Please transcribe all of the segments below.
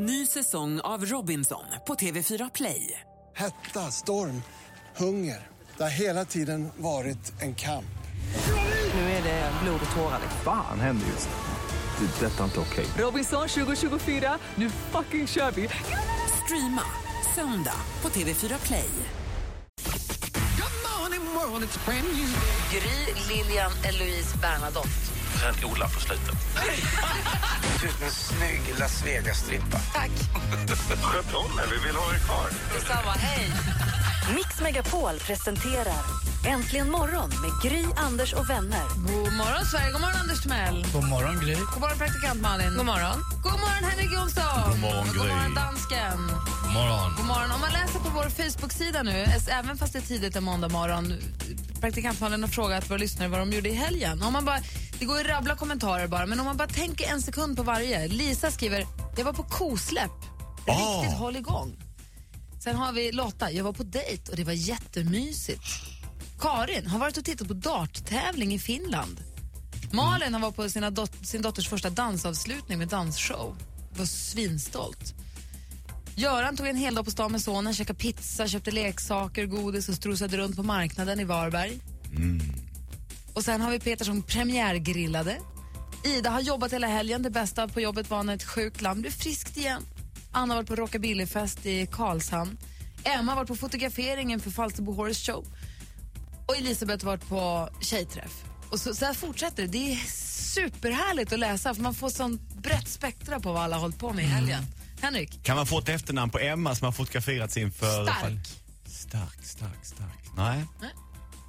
Ny säsong av Robinson på TV4 Play. Hetta, storm, hunger. Det har hela tiden varit en kamp. Nu är det blod och tårar. Fan händer just nu. Det. är Detta är inte okej. Robinson 2024, nu fucking kör vi! Streama söndag på TV4 Play. Gry, Lilian, Eloise, Bernadotte. Sen Ola på slutet. ser ut som en snygg Las Vegas-strippa. Tack. Sköt om er, vi vill ha er kvar. Detsamma, hej. Mix Megapol presenterar Äntligen morgon med Gry, Anders och vänner. God morgon, Sverige. God morgon, Anders Timell. God morgon, Gry. God morgon, praktikant Malin. God morgon. God morgon, Henrik Jonsson. God morgon, God morgon, dansken. God morgon. God morgon. Om man läser på vår Facebook-sida nu, även fast det är tidigt en måndag morgon, praktikant Malin har frågat våra lyssnare vad de gjorde i helgen. Om man bara, det går att rabbla kommentarer bara, men om man bara tänker en sekund på varje. Lisa skriver, jag var på kosläpp. Riktigt håll igång. Sen har vi Lotta, jag var på dejt och det var jättemysigt. Karin har varit och tittat på darttävling i Finland. Malin har varit på sina dot- sin dotters första dansavslutning med dansshow. Var svinstolt. Göran tog en hel dag på stan med sonen, käkade pizza, köpte leksaker, godis och strosade runt på marknaden i Varberg. Och sen har vi Peter som premiärgrillade. Ida har jobbat hela helgen. Det bästa på jobbet var när ett sjukt lamm blev friskt igen. Anna har varit på rockabillyfest i Karlshamn. Emma har varit på fotograferingen för Falsterbo Horse Show. Och Elisabeth har varit på tjejträff. Och så, så här fortsätter det. Det är superhärligt att läsa för man får sån brett spektra på vad alla har hållit på med i helgen. Henrik? Kan man få ett efternamn på Emma som har fotograferats inför... Stark. Stark, stark, stark. Nej.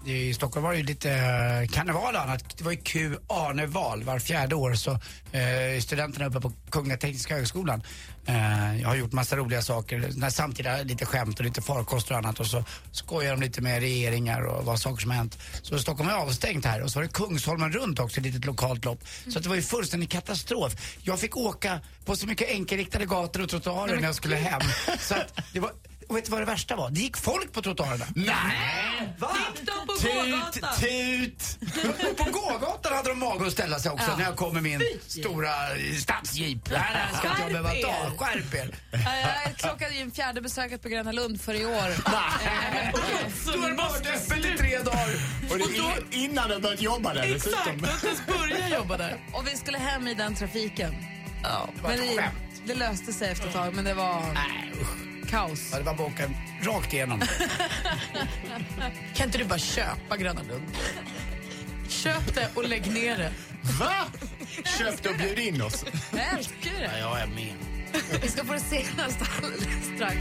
I Stockholm var det ju lite eh, karneval och annat. Det var ju Q Arneval var fjärde år så eh, studenterna uppe på Kungliga Tekniska Högskolan. Eh, jag har gjort massa roliga saker, när samtida lite skämt och lite farkoster och annat och så skojar de lite med regeringar och vad saker som har hänt. Så Stockholm är avstängt här och så var det Kungsholmen runt också, ett litet lokalt lopp. Så det var ju fullständig katastrof. Jag fick åka på så mycket enkelriktade gator och trottoarer när jag skulle hem. Så att det var och vet du vad det värsta var? Det gick folk på trottoarerna. Nej! Va? Gick de på Tut, gågatan? tut! på gågatan hade de mage att ställa sig också Ja. när jag kom med min stora eh, stadsjeep. Nej, det här ska inte jag behöva ta. Skärp er! Jag, klockade ju en fjärde besöket på Gröna Lund för i år. Nej. Då har det varit öppet i tre dagar. Och det är innan du börjat jobba där dessutom. inte ens börja jobba där. Och vi skulle hem i den trafiken. Ja, var men ett det, skämt. det löste sig efter ett tag, men det var Nej, usch. Kaos. Ja, det var bara åka rakt igenom. Kan inte du bara köpa Gröna Lund? Köp det och lägg ner det. Va? Köpte och bjöd in oss. Jag älskar Ja, det. jag är med. Vi ska få det senaste alldeles strax.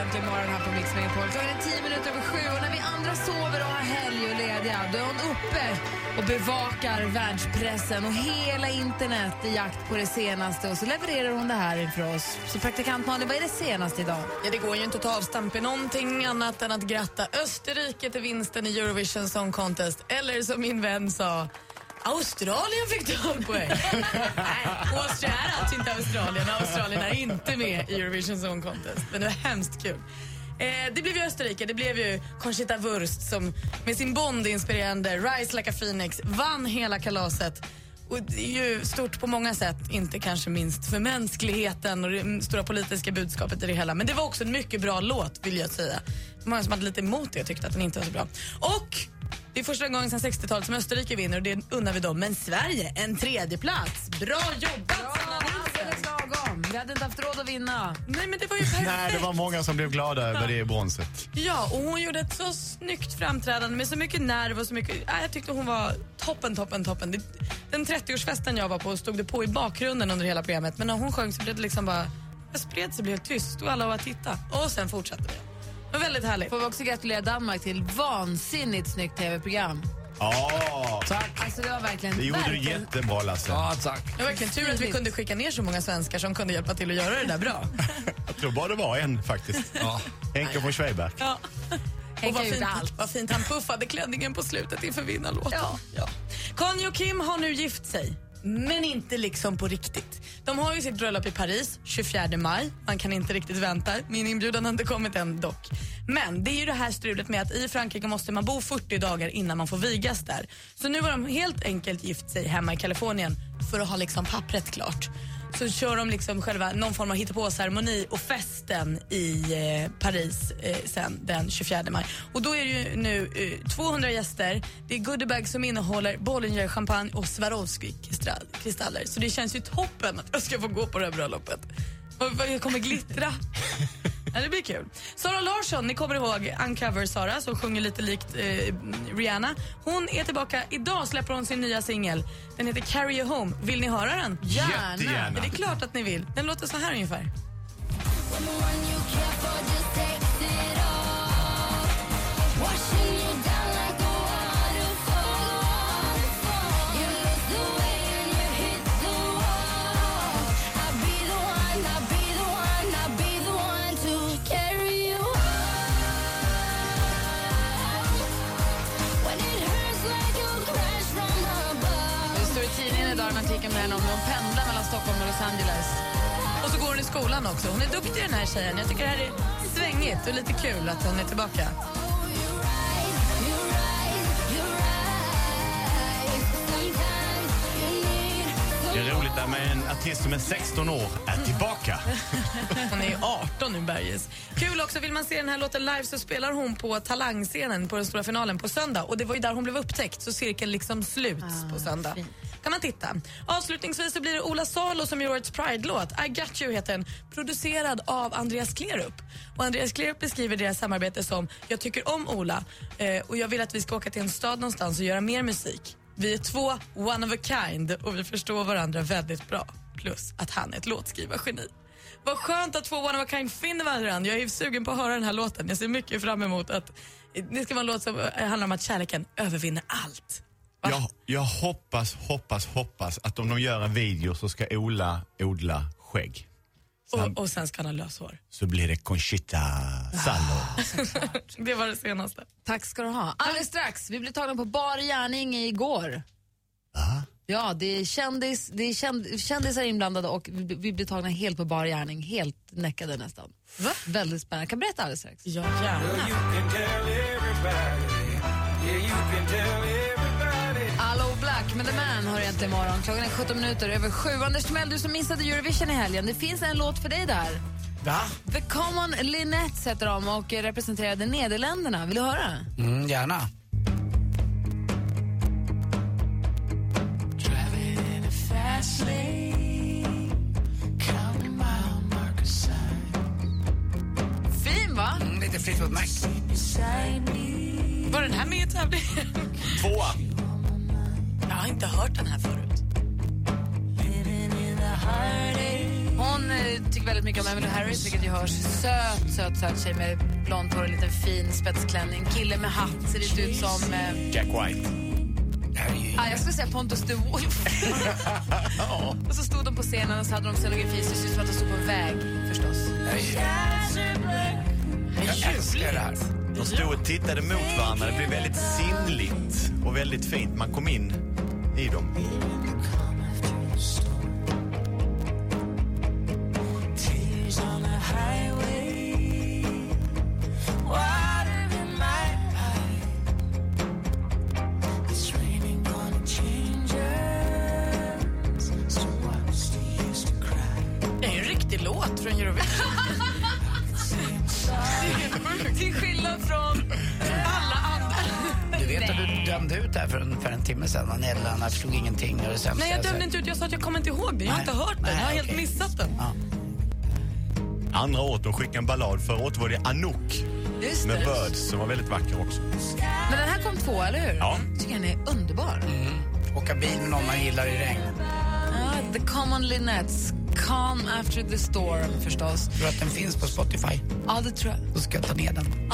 Egentligen morgon här på Mix Megapol. Klockan är tio minuter över sju och när vi andra sover och har helg och lediga då är hon uppe och bevakar världspressen och hela internet i jakt på det senaste och så levererar hon det här inför oss. Så praktikant Malin, vad är det senaste idag? Ja, det går ju inte att ta avstamp i någonting annat än att gratta Österrike till vinsten i Eurovision Song Contest. Eller som min vän sa, Australien fick 12 poäng. Nej, Austria är alltså inte Australien. Australien är inte med i Eurovision Song Contest. Men det var hemskt kul. Eh, det blev ju Österrike, det blev ju Conchita Wurst som med sin Bond-inspirerande Rise Like a Phoenix vann hela kalaset. Och det är ju stort på många sätt, inte kanske minst för mänskligheten och det stora politiska budskapet i det hela. Men det var också en mycket bra låt vill jag säga. Många som hade lite emot det tyckte att den inte var så bra. Och det är första gången sedan 60-talet som Österrike vinner och det unnar vi dem. Men Sverige, en tredje plats. Bra jobbat! Sanna lagom. Vi hade inte haft råd att vinna. Nej men det var ju perfekt. Nej, det var många som blev glada över det bronset. Ja, och hon gjorde ett så snyggt framträdande med så mycket nerv och så mycket... Ja, jag tyckte hon var toppen, toppen, toppen. Den 30-årsfesten jag var på stod det på i bakgrunden under hela programmet men när hon sjöng så blev det liksom bara... Det spred sig, blev tyst och alla var titta. Och sen fortsatte det. Var väldigt härligt. Får vi också gratulera Danmark till vansinnigt snyggt tv-program. Ja, Alltså det var verkligen... det gjorde du verkligen- jättebra Lasse. Ja, tack. Det var verkligen tur att vi kunde skicka ner så många svenskar som kunde hjälpa till att göra det där bra. Jag tror bara det var en faktiskt. Henke von Schweberg. Ja. Och vad fint, allt. vad fint han puffade klänningen på slutet inför vinnarlåten. Ja. Ja. Conny och Kim har nu gift sig men inte liksom på riktigt. De har ju sitt bröllop i Paris 24 maj. Man kan inte riktigt vänta. Min inbjudan har inte kommit än dock. Men det är ju det här strulet med att i Frankrike måste man bo 40 dagar innan man får vigas där. Så nu har de helt enkelt gift sig hemma i Kalifornien för att ha liksom pappret klart. Så kör de liksom själva någon form av hittepå-ceremoni och festen i eh, Paris eh, sen den 24 maj. Och då är det ju nu eh, 200 gäster. Det är goodiebags som innehåller Bollinger champagne och Swarovski-kristaller. Så det känns ju toppen att jag ska få gå på det här bröllopet. Jag kommer glittra. Ja, det blir kul. Sara Larsson, ni kommer ihåg Uncover Sara som sjunger lite likt eh, Rihanna. Hon är tillbaka. Idag släpper hon sin nya singel. Den heter Carry You Home. Vill ni höra den? Jättegärna. Ja, det är klart att ni vill. Den låter så här ungefär. Står i idag en artikel om det här om hon pendlar mellan Stockholm och Los Angeles. Och så går hon i skolan också. Hon är duktig den här tjejen. Jag tycker det här är svängigt och lite kul att hon är tillbaka. Det är roligt där med en artist som är 16 år är tillbaka. Hon är ju 18 nu, Bergis. Kul också, vill man se den här låten live så spelar hon på Talangscenen på den stora finalen på söndag. Och det var ju där hon blev upptäckt, så cirkeln liksom sluts på söndag. kan man titta. Avslutningsvis så blir det Ola Salo som gör årets Pride-låt. I got you heter den, producerad av Andreas Klerup. Och Andreas Klerup beskriver deras samarbete som Jag tycker om Ola eh, och jag vill att vi ska åka till en stad någonstans och göra mer musik. Vi är två one of a kind och vi förstår varandra väldigt bra. Plus att han är ett låtskrivargeni. Vad skönt att två one of a kind finner varandra. Jag är sugen på att höra den här låten. Jag ser mycket fram emot att det ska vara en låt som handlar om att kärleken övervinner allt. Jag, jag hoppas, hoppas, hoppas att om de gör en video så ska Ola odla skägg. Och, och sen ska han ha löshår. så blir det Conchita Salo. Det var det senaste. Tack ska du ha. Alldeles strax, vi blev tagna på bar gärning igår. Ja, det är, kändis, det är känd, kändisar inblandade och vi, vi blev tagna helt på bar gärning, helt näckade nästan. Va? Väldigt spännande. Jag kan berätta alldeles strax. Ja, gärna. Med The Man har egentligen imorgon. Klockan är 17 minuter över sju. Anders Timell, du som missade Eurovision i helgen. Det finns en låt för dig där. Va? The Common Linnets heter de och representerade Nederländerna. Vill du höra? Mm, gärna. Fin va? Mm, lite Fleetwood Mac. Var den här med i tävlingen? Tvåa. Inte hört den här förut. Hon eh, tycker väldigt mycket om Emily Harris, vilket ju hörs. Söt, söt, söt tjej med blont hår och en liten fin spetsklänning. Kille med hatt, ser lite ut som... Eh, Jack White. Ah, jag skulle säga Pontus de Wolf. och så stod de på scenen och så hade de scenografi så det ser ut som att de stod på väg, förstås. Jag älskar det här. De stod och tittade mot varandra. Det blev väldigt sinnligt och väldigt fint. Man kom in i dem. Ut här för ungefär en timme sedan. Nederländerna förstod ingenting. Och det Nej, jag dömde inte ut. Jag sa att jag kommer inte ihåg det. Jag har inte hört den. Jag har helt missat den. Ja. Andra året de skickade en ballad. Förra året var det Anouk Just med det. Birds som var väldigt vacker också. Men den här kom två, eller hur? Ja. Jag tycker den är underbar. Åka bil med någon man gillar i regn. Ja, The Common Linnets, Calm After the Storm förstås. Tror du att den finns på Spotify? Ja, det tror jag. Då ska jag ta ner den.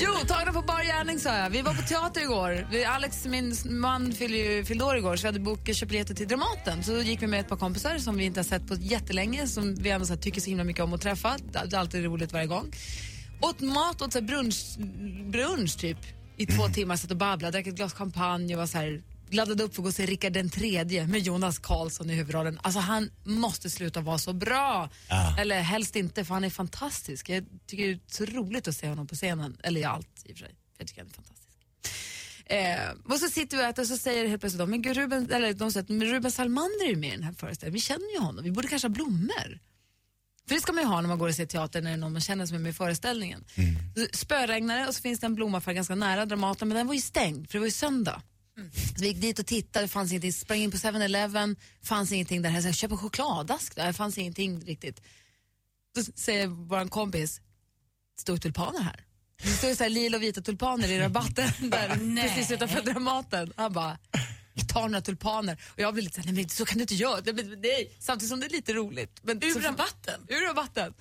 Jo, bar gärning sa jag. Vi var på teater igår. Vi, Alex, min man, fyllde, ju- fyllde år igår så vi hade bokat köpt biljetter till Dramaten. Så gick vi med ett par kompisar som vi inte har sett på jättelänge, som vi ändå så tycker så himla mycket om att träffa. Det är alltid roligt varje gång. Åt mat, åt så brunch, brunch typ i två timmar, satt och babblade, drack ett glas champagne och var så här laddade upp för att gå och se Rickard den tredje med Jonas Karlsson i huvudrollen. Alltså han måste sluta vara så bra. Ja. Eller helst inte för han är fantastisk. Jag tycker det är så roligt att se honom på scenen. Eller i allt i och för sig. Jag tycker han är fantastisk. Eh, och så sitter vi och äter och så säger helt plötsligt de, men gud, Ruben, eller de säger att men Ruben Salmander är ju med i den här föreställningen. Vi känner ju honom, vi borde kanske ha blommor. För det ska man ju ha när man går och ser teater när det är någon man känner som är med i föreställningen. Så Spöregnade och så finns det en blommaffär ganska nära Dramaten men den var ju stängd för det var ju söndag. Så vi gick dit och tittade, det fanns ingenting, sprang in på 7-Eleven, fanns ingenting där. Jag sa, köp en chokladask där, det fanns ingenting riktigt. Då säger vår kompis, står tulpaner här. Det står ju så här lila och vita tulpaner i rabatten där precis utanför Dramaten. Han bara, jag tar några tulpaner. Och jag blir lite såhär, nej men så kan du inte göra. Nej. Samtidigt som det är lite roligt. Men Ur så- rabatten? Ur rabatten.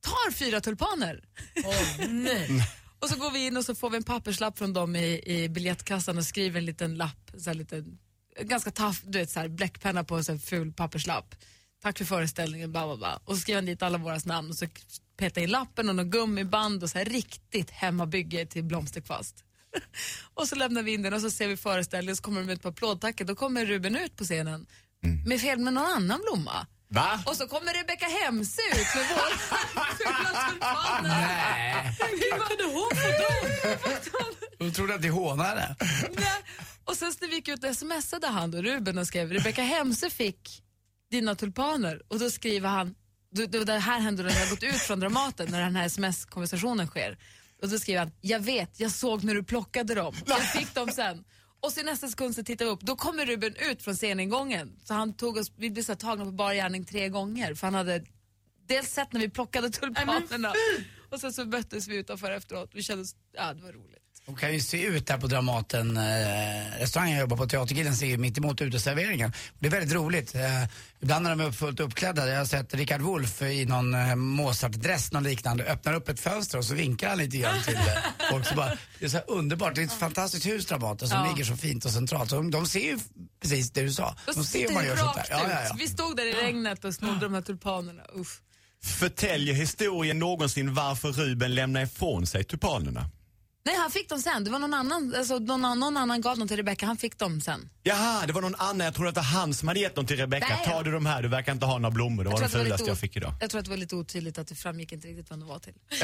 Tar fyra tulpaner. nej. Och så går vi in och så får vi en papperslapp från dem i, i biljettkassan och skriver en liten lapp, så här liten, ganska taff, du vet så här, bläckpenna på en så här ful papperslapp. Tack för föreställningen, bla bla bla. Och så skriver han dit alla våra namn och så petar in lappen och någon gummiband och så här riktigt hemmabygge till blomsterkvast. och så lämnar vi in den och så ser vi föreställningen och så kommer de ut på applådtacket. Då kommer Ruben ut på scenen med fel med någon annan blomma. Va? Och så kommer Rebecca Hemse ut med vår fula tulpaner. Hur hade hon fått dem? Hon trodde att det hånade. Nej. Och sen när vi gick ut och smsade han då, Ruben och skrev Rebecca Hemse fick dina tulpaner och då skriver han, då, det här händer när jag gått ut från Dramaten när den här sms-konversationen sker. Och då skriver han, jag vet, jag såg när du plockade dem, jag fick dem sen. Och så i nästa sekund så tittar vi upp, då kommer Ruben ut från sceningången. Så han tog oss, vi blev så tagna på bar gärning tre gånger för han hade dels sett när vi plockade tulpanerna och sen så möttes vi utanför efteråt. Vi kände, ja det var roligt. De kan ju se ut där på Dramaten, eh, restaurangen jag jobbar på, Teatergillen, ser ju mitt emot uteserveringen. Det är väldigt roligt. Eh, ibland när de är fullt uppklädda, jag har sett Richard Wolff i någon eh, Mozart-dress, någon liknande, öppnar upp ett fönster och så vinkar han lite grann till eh, folk. Så bara, det är så här underbart, det är ett fantastiskt hus Dramaten som Ja. ligger så fint och centralt. Så de, de ser ju precis det du sa. De ser hur man gör sånt där. Ja, ja, ja. Vi stod där i regnet och snodde de här tulpanerna. Uff. Förtäljer historien någonsin varför Ruben lämnar ifrån sig tulpanerna? Nej, han fick dem sen. Det var någon annan, alltså, någon, någon annan gav dem till Rebecca. Han fick dem sen. Jaha, det var någon annan. Jag trodde att det var han som hade gett dem till Rebecca. Tar du de här? Du verkar inte ha några blommor. Det var de det fulaste jag fick idag. Jag tror att det var lite otydligt att det framgick inte riktigt vad de var till. I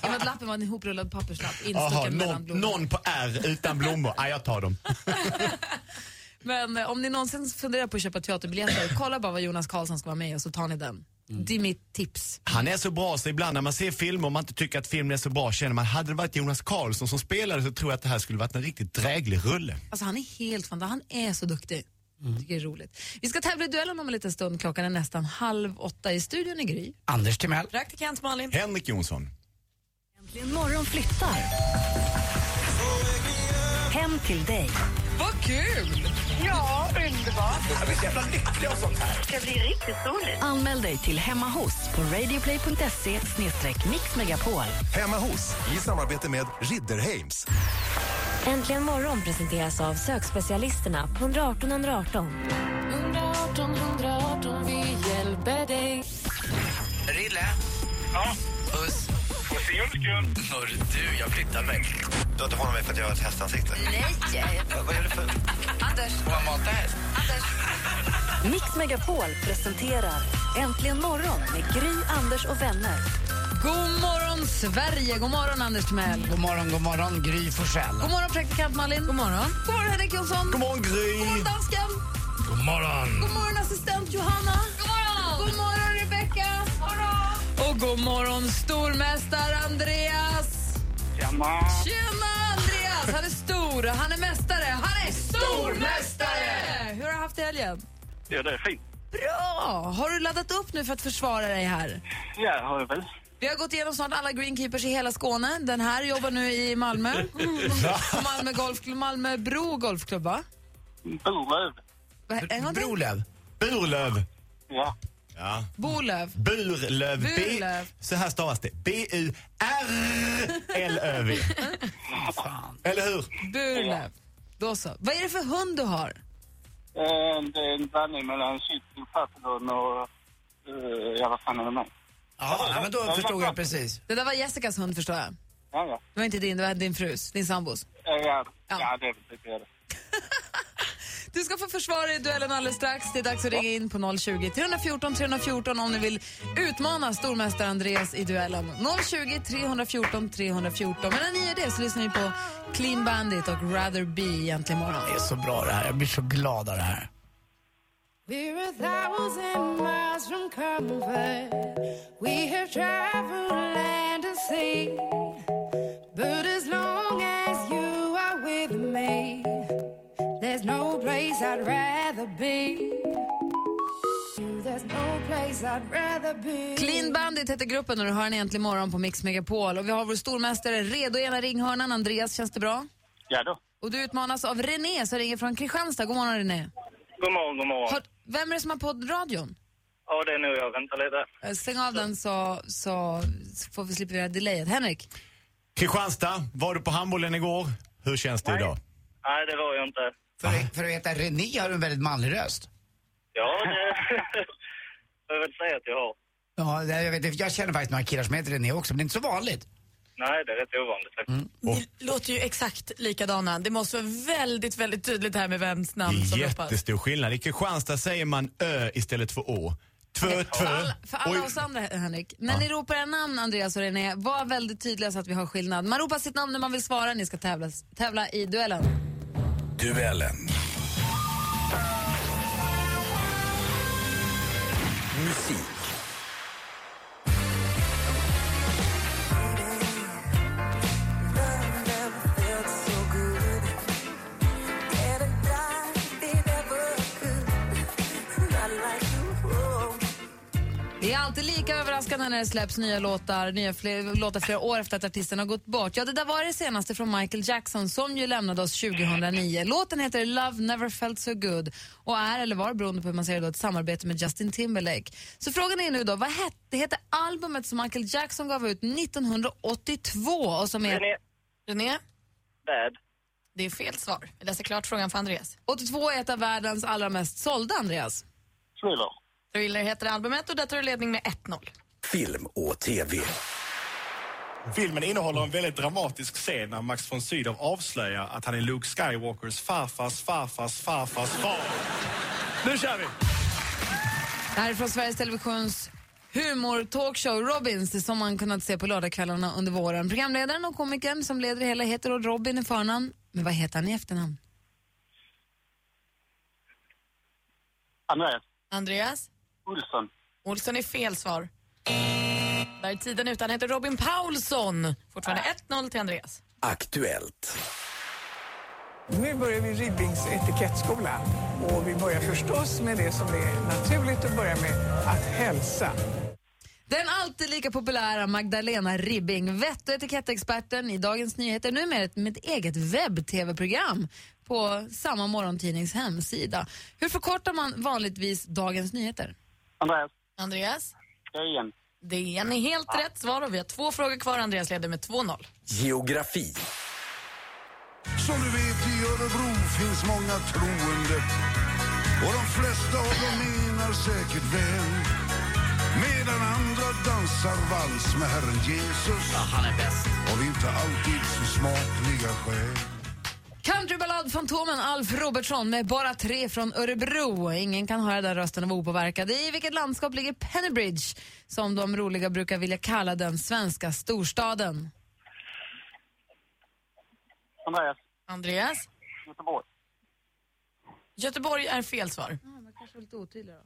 och med att lappen var en ihoprullad papperslapp Jaha, instucken mellan någon, på R utan blommor. Nej, jag tar dem. Men eh, om ni någonsin funderar på att köpa teaterbiljetter, kolla bara vad Jonas Karlsson ska vara med och så tar ni den. Det är mitt tips. Han är så bra så ibland när man ser filmer och man inte tycker att filmen är så bra känner man, hade det varit Jonas Karlsson som spelade så tror jag att det här skulle varit en riktigt dräglig rulle. Alltså han är helt fantastisk, han är så duktig. Tycker det är roligt. Vi ska tävla i duellen om en liten stund, klockan är nästan halv åtta i studion i Gry. Anders Timell. Praktikant Malin. Henrik Jonsson. Äntligen morgon flyttar. Hem till dig. Vad kul! Ja, underbart. Jag blir så jävla lycklig och sånt här. Det ska bli riktigt roligt. Anmäl dig till Hemma hos på radioplay.se mixmegapol. Hemma hos, i samarbete med Ridderheims. Äntligen morgon presenteras av sökspecialisterna på 118 118. 118 118, vi hjälper dig. Rille. Ja, Puss. puss i julskull. Hör du, jag flyttar mig. Du har inte hånat mig för att jag har ett hästansikte? Nej! Vad är det för... Anders, Får jag mata häst? Mix Megapol presenterar Äntligen morgon med Gry, Anders och vänner. God morgon Sverige, god morgon Anders Timell. God morgon, god morgon, Gry Forssell. God morgon praktikant Malin. God morgon. God morgon Henrik Jonsson. God morgon Gry! God morgon dansken. God morgon. God morgon assistent Johanna. God morgon. God morgon Rebecca. God morgon. Och god morgon stormästare Andreas. Tjena. Tjena Andreas! Han är stor, han är mästare, han är stormästare! Hur har du haft det helgen? Ja, det är fint. Bra! Har du laddat upp nu för att försvara dig här? Ja, har jag väl. Vi har gått igenom snart alla greenkeepers i hela Skåne. Den här jobbar nu i Malmö. På Malmö, golfklubb, Malmö Bro golfklubb, va? Burlöv. Va- En gång till. Brolöv. Burlöv. Ja. Ja. Bolöv. Burlöv. B- Burlöv. Så här stavas det. B-U-R-L-Ö-V. Eller hur? Burlöv. Då så. Vad är det för hund du har? Eh, Det är en blandning mellan papillon och... eh, Ja, vad fan är det med? Ja, ja, men då förstod jag precis. Det där var Jessicas hund förstår jag. Ja, ja. Det var inte din, det var din frus, din sambos. Eh, Ja, Ja. ja det är väl typ det. Du ska få försvara dig i duellen alldeles strax. Det är dags att ringa in på 020 314 314 om ni vill utmana stormästare Andreas i duellen. 020 314 314. Medan ni gör det så lyssnar ni på Clean Bandit och Rather Be egentligen imorgon. Det är så bra det här. Jag blir så glad av det här. We're a thousand miles from comfort. We have traveled land and sea. Place I'd rather be. There's no place I'd rather be. Clean Bandit heter gruppen och du hör den egentligen imorgon på Mix Megapol. Och vi har vår stormästare redo i ena ringhörnan. Andreas, känns det bra? Ja då. Och du utmanas av René som ringer från Kristianstad. God morgon René. God morgon, god morgon. Har, vem är det som har på radion? Ja, det är nog jag. Vänta lite. Eh, Stäng av den så, så får vi slippa göra delayet. Henrik? Kristianstad, var du på handbollen igår? Hur känns det idag? Nej, det var jag inte. För, att- för att veta, René har en väldigt manlig röst. Ja, det får jag väl säga att jag har. Ja, det, jag, vet, jag känner faktiskt några killar som heter René också, men det är inte så vanligt. Nej, det är rätt ovanligt faktiskt. Ni låter ju exakt likadana. Det måste vara väldigt, väldigt tydligt här med vems namn Det som är ropas. jättestor skillnad. I Kristianstad säger man ö istället för å. Tvö, tvö. För alla, för alla Oj. oss andra, Henrik. När ni ropar en namn, Andreas och René, var väldigt tydliga så att vi har skillnad. Man ropar sitt namn när man vill svara. Ni ska tävla, tävla i duellen. Duellen. Musik. Alltid lika överraskande när det släpps nya låtar, nya fler, låtar flera år efter att artisten har gått bort. Ja, det där var det senaste från Michael Jackson som ju lämnade oss 2009. Låten heter Love Never Felt So Good och är, eller var beroende på hur man ser det, då, ett samarbete med Justin Timberlake. Så frågan är nu då, vad hette, det heter albumet som Michael Jackson gav ut 1982 och som är... René. René? Bad. Det är fel svar. Vi läser klart frågan för Andreas. 82 är ett av världens allra mest sålda, Andreas. Thriller. Thriller heter albumet och där tar du ledning med 1-0. Film och TV. Filmen innehåller en väldigt dramatisk scen när Max von Sydow avslöjar att han är Luke Skywalkers farfars farfars farfars far. Nu kör vi! Det här är från Sveriges Televisions humor-talkshow Robins det som man kunnat se på lördagskvällarna under våren. Programledaren och komikern som leder det hela heter då Robin i förnamn. Men vad heter han i efternamn? Andreas. Andreas? Olsson. Olsson är fel svar. Där är tiden ute. Han heter Robin Paulsson. Fortfarande 1-0 till Andreas. Aktuellt. Nu börjar vi Ribbings etikettskola och vi börjar förstås med det som är naturligt att börja med, att hälsa. Den alltid lika populära Magdalena Ribbing, vett och etikettexperten i Dagens Nyheter, nu med ett, med ett eget webb-tv-program på samma morgontidnings hemsida. Hur förkortar man vanligtvis Dagens Nyheter? Andreas. Andreas? DN. DN är helt rätt svar och vi har två frågor kvar. Andreas leder med 2-0. Geografi. Som du vet i Örebro finns många troende och de flesta av dem menar säkert väl. Medan andra dansar vals med Herren Jesus. han är bäst. Av inte alltid så smakliga skäl. Countryballad-fantomen Alf Robertsson med bara tre från Örebro. Ingen kan höra den rösten av opåverkad. I vilket landskap ligger Pennybridge, som de roliga brukar vilja kalla den svenska storstaden? Andreas. Andreas? Göteborg. Göteborg är fel svar. men kanske lite otydlig då.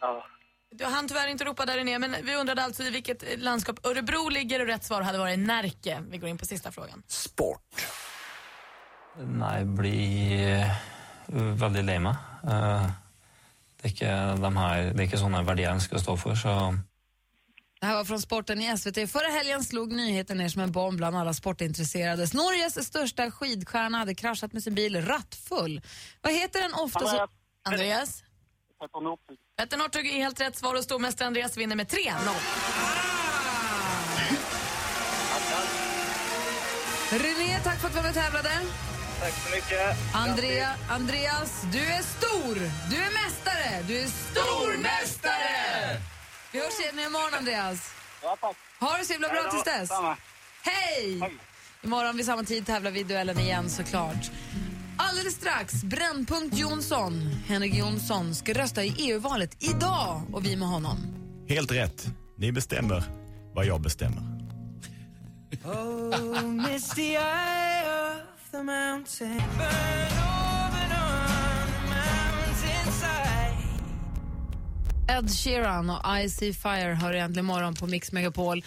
Ja. Du hann tyvärr inte ropa där ner, men vi undrade alltså i vilket landskap Örebro ligger och rätt svar hade varit Närke. Vi går in på sista frågan. Sport. Nei, blir uh, veldig lei meg. Uh, det, de er ikke sånne verdier jeg ønsker å stå for, så Det här var från sporten i SVT. Förra helgen slog nyheten ner som en bomb bland alla sportintresserade. Norges största skidstjärna hade kraschat med sin bil rattfull. Vad heter den ofta så... Andreas? Petter Northug. Petter Northug är helt rätt svar och stormästare Andreas vinner med 3-0. René, tack för att du var med och tävlade. Tack så mycket. Andrea, Andreas, du är stor! Du är mästare! Du är stormästare! Vi hörs igen imorgon, Andreas. Ja, tack. Ha det så himla bra Hej tills dess. Samma. Hej! Imorgon vid samma tid tävlar vi i duellen igen såklart. Alldeles strax, Brännpunkt Jonsson. Henrik Jonsson ska rösta i EU-valet idag och vi med honom. Helt rätt. Ni bestämmer vad jag bestämmer. Oh, misty eye of the mountain. Burn over on the mountainside. Ed Sheeran och I See Fire hör äntligen morgon på Mix Megapol.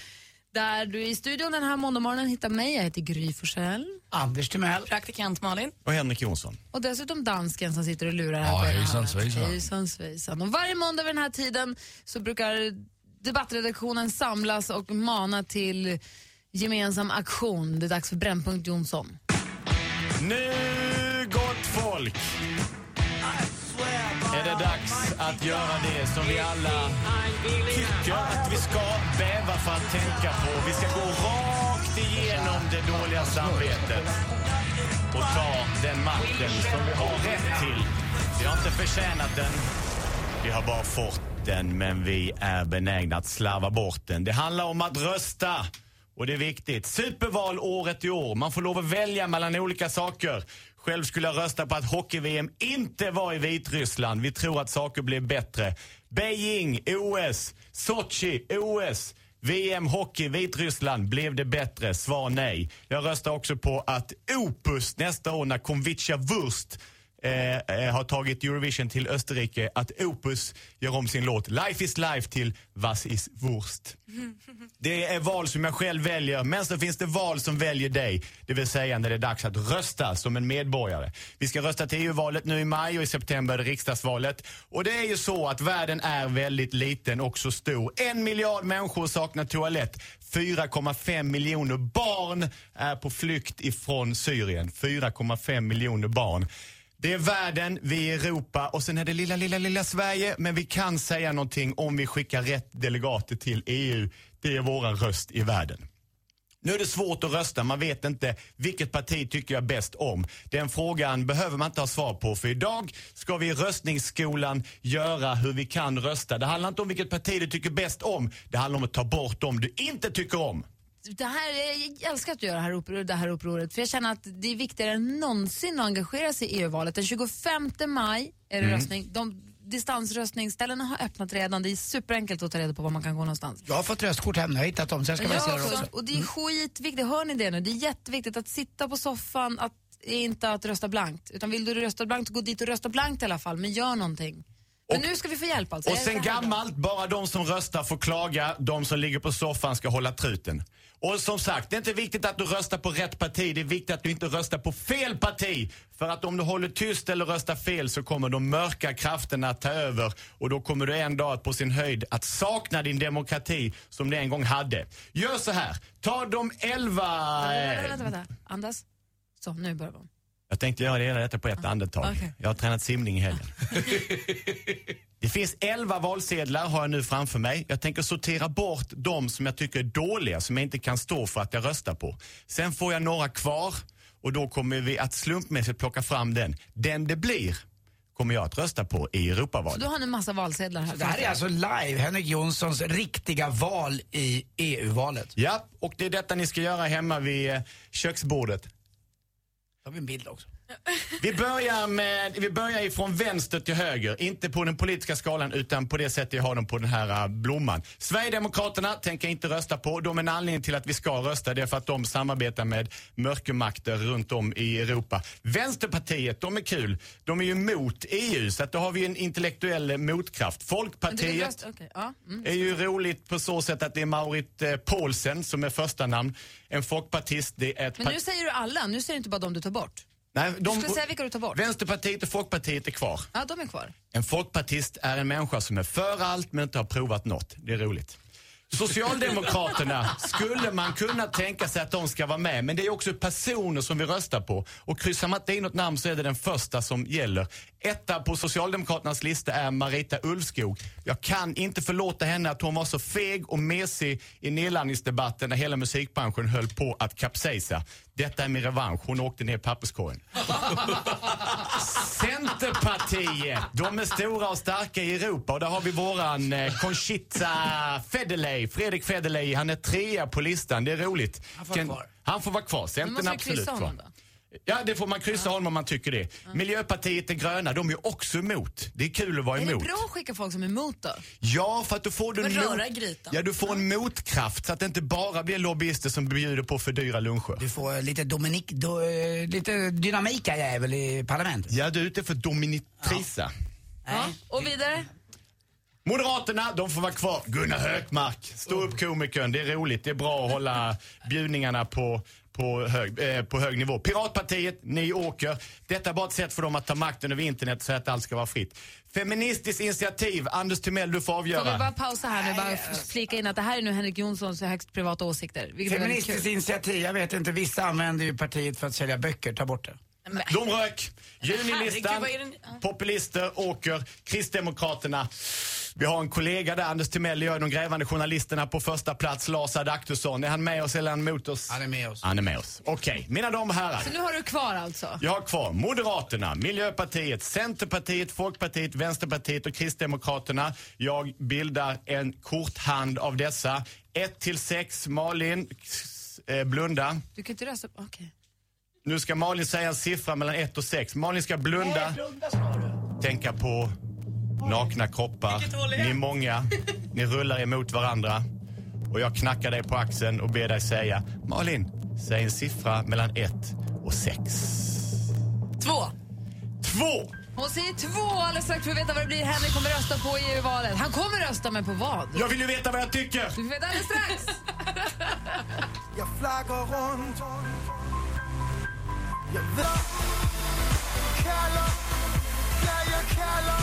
Där du i studion den här måndagmorgonen hittar mig. Jag heter Gry Forssell. Anders Timell. Praktikant Malin. Och Henrik Jonsson. Och dessutom dansken som sitter och lurar här Ja, hejsan svejsan. Hejsan svejsan. Och varje måndag vid den här tiden så brukar debattredaktionen samlas och mana till gemensam aktion. Det är dags för Brännpunkt Jonsson. Nu, gott folk, är det dags att göra det som vi alla tycker att vi ska bäva för att tänka på. Vi ska gå rakt igenom det dåliga samvetet och ta den makten som vi har rätt till. Vi har inte förtjänat den, vi har bara fått den, men vi är benägna att slarva bort den. Det handlar om att rösta. Och det är viktigt. Superval året i år. Man får lov att välja mellan olika saker. Själv skulle jag rösta på att hockey-VM inte var i Vitryssland. Vi tror att saker blir bättre. Beijing, OS. Sochi, OS. VM Hockey Vitryssland, blev det bättre? Svar nej. Jag röstar också på att Opus nästa år när Konvicha Wurst Eh, eh, har tagit Eurovision till Österrike, att Opus gör om sin låt Life is life till Was is Wurst. Det är val som jag själv väljer, men så finns det val som väljer dig. Det vill säga när det är dags att rösta som en medborgare. Vi ska rösta till EU-valet nu i maj och i september är det riksdagsvalet. Och det är ju så att världen är väldigt liten och så stor. En miljard människor saknar toalett. 4,5 miljoner barn är på flykt ifrån Syrien. 4,5 miljoner barn. Det är världen, vi är Europa och sen är det lilla, lilla, lilla Sverige. Men vi kan säga någonting om vi skickar rätt delegater till EU. Det är våran röst i världen. Nu är det svårt att rösta, man vet inte vilket parti tycker jag bäst om. Den frågan behöver man inte ha svar på för idag ska vi i röstningsskolan göra hur vi kan rösta. Det handlar inte om vilket parti du tycker bäst om, det handlar om att ta bort dem du inte tycker om. Det här, jag älskar att göra det här, uppror, det här upproret för jag känner att det är viktigare än någonsin att engagera sig i EU-valet. Den 25 maj är det Mm. röstning. De distansröstningsställena har öppnat redan. Det är superenkelt att ta reda på var man kan gå någonstans. Jag har fått röstkort hem, jag har hittat dem så jag ska Jag också. också. Och det är skitviktigt, hör ni det nu? Det är jätteviktigt att sitta på soffan, att, inte att rösta blankt. Utan vill du rösta blankt, gå dit och rösta blankt i alla fall. Men gör någonting. Men nu ska vi få hjälp alltså. Och sen gammalt, bara de som röstar får klaga, de som ligger på soffan ska hålla truten. Och som sagt, det är inte viktigt att du röstar på rätt parti, det är viktigt att du inte röstar på fel parti. För att om du håller tyst eller röstar fel så kommer de mörka krafterna att ta över och då kommer du en dag på sin höjd att sakna din demokrati som du en gång hade. Gör så här, ta de elva... Vänta, vänta, vänta. Andas. Så, nu börjar vi om. Jag tänkte göra det hela detta på ett andetag. okej. Jag har tränat simning i helgen. det finns 11 valsedlar har jag nu framför mig. Jag tänker sortera bort de som jag tycker är dåliga, som jag inte kan stå för att jag röstar på. Sen får jag några kvar och då kommer vi att slumpmässigt plocka fram den. Den det blir kommer jag att rösta på i Så Europavalet. du har nu massa valsedlar här. Det här är alltså live, Henrik Jonssons riktiga val i EU-valet. Ja, och det är detta ni ska göra hemma vid eh, köksbordet. Då har vi en bild också. Vi börjar, med, vi börjar ifrån vänster till höger, inte på den politiska skalan utan på det sättet jag har dem på den här uh, blomman. Sverigedemokraterna tänker jag inte rösta på. De är en anledning till att vi ska rösta, det är för att de samarbetar med mörkermakter runt om i Europa. Vänsterpartiet, de är kul. De är ju mot EU, så att då har vi en intellektuell motkraft. Folkpartiet rösta- okej, ja, mm. är ju roligt på så sätt att det är Maurit eh, Paulsen som är första namn. En folkpartist, det är ett Men nu säger du alla, nu säger du inte bara de du tar bort. Nej, Du skulle säga vilka du tar bort. Vänsterpartiet och Folkpartiet är kvar. Ja, de är kvar. En folkpartist är en människa som är för allt men inte har provat något. Det är roligt. Socialdemokraterna skulle man kunna tänka sig att de ska vara med, men det är också personer som vi röstar på. Och kryssar man inte in något namn så är det den första som gäller. Etta på Socialdemokraternas lista är Marita Ulvskog. Jag kan inte förlåta henne att hon var så feg och mesig i nedladdningsdebatten när hela musikbranschen höll på att kapsejsa. Detta är min revansch. Hon åkte ner i papperskorgen. Centerpartiet, de är stora och starka i Europa och där har vi våran eh, Conchita Federley, Fredrik Federley, han är trea på listan, det är roligt. Han får vara kvar. Han får vara kvar, Centern absolut kvar. Ja, det får man kryssa honom om man tycker det. Miljöpartiet de gröna, de är också emot. Det är kul att vara Är det emot. bra att skicka folk som är emot då? Ja, för att då får du röra grytan. ja, du får en motkraft så att det inte bara blir lobbyister som bjuder på för dyra luncher. Du får lite Dominik, do, lite dynamika jävel i parlamentet. Ja, du är ute för Dominitrisa. Ja. Och vidare? Moderaterna, de får vara kvar. Gunnar Hökmark, stå upp komikern. Det är roligt, det är bra att hålla bjudningarna på, på, hög, eh, på hög nivå. Piratpartiet, ni åker. Detta är bara ett sätt för dem att ta makten över internet så att allt ska vara fritt. Feministiskt initiativ, Anders Timell du får Får vi avgöra. bara pausa här nu bara flika in att det här är nu Henrik Jonssons högst privata åsikter. Feministiskt initiativ, jag vet inte, vissa använder ju partiet för att sälja böcker, ta bort det. De rök. Junilistan, populister åker. Kristdemokraterna. Vi har en kollega där, Anders Timell, gör de grävande journalisterna på första plats, Lars Adaktusson. Är han med oss eller är han mot oss? Han är med oss. Han är med oss. Okej, mina damer och herrar. Så nu har du kvar alltså? Jag har kvar Moderaterna, Miljöpartiet, Centerpartiet, Folkpartiet, Vänsterpartiet och Kristdemokraterna. Jag bildar en korthand av dessa. 1 till 6, Malin, eh, blunda. Du kan inte rösta på... Okej. Nu ska Malin säga en siffra mellan 1 och 6. Malin ska blunda. Tänka på nakna kroppar. Ni är många. Ni rullar emot varandra. Och jag knackar dig på axeln och ber dig säga Malin, säg en siffra mellan 1 och 6. Två. Två! Hon säger två alldeles strax för att veta vad det blir Henrik kommer rösta på i EU-valet. Han kommer rösta, men på vad? Jag vill ju veta vad jag tycker! Du får veta alldeles strax. Jag flaggar runt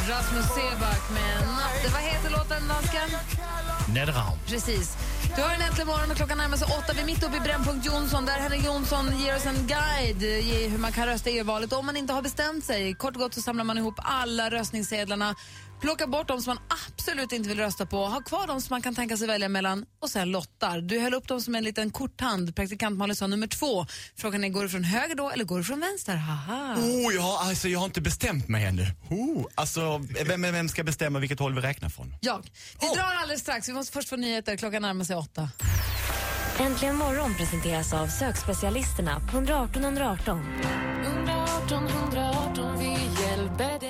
Rasmus Seback med Natte. Vad heter låten, dansken? Nedraum. Precis. Du har en äntligen morgon och klockan närmar sig åtta. Vi är mitt uppe i Brännpunkt Jonsson där Henrik Jonsson ger oss en guide i hur man kan rösta i EU-valet. Om man inte har bestämt sig, kort och gott så samlar man ihop alla röstningssedlarna, plockar bort de som man absolut inte vill rösta på, har kvar de som man kan tänka sig välja mellan och sen lottar. Du höll upp dem som en liten korthand. Praktikant Malin sa nummer två. Frågan är, går du från höger då eller går du från vänster? Haha. Oh, jag, har- alltså, jag har inte bestämt mig ännu. Oh, alltså, vem, vem ska bestämma vilket håll vi räknar från? Jag. Vi drar alldeles strax. Vi måste först få nyheter. Klockan närmar sig åtta. Äntligen morgon presenteras av sökspecialisterna på 118 118. 118 118 vi hjälper dig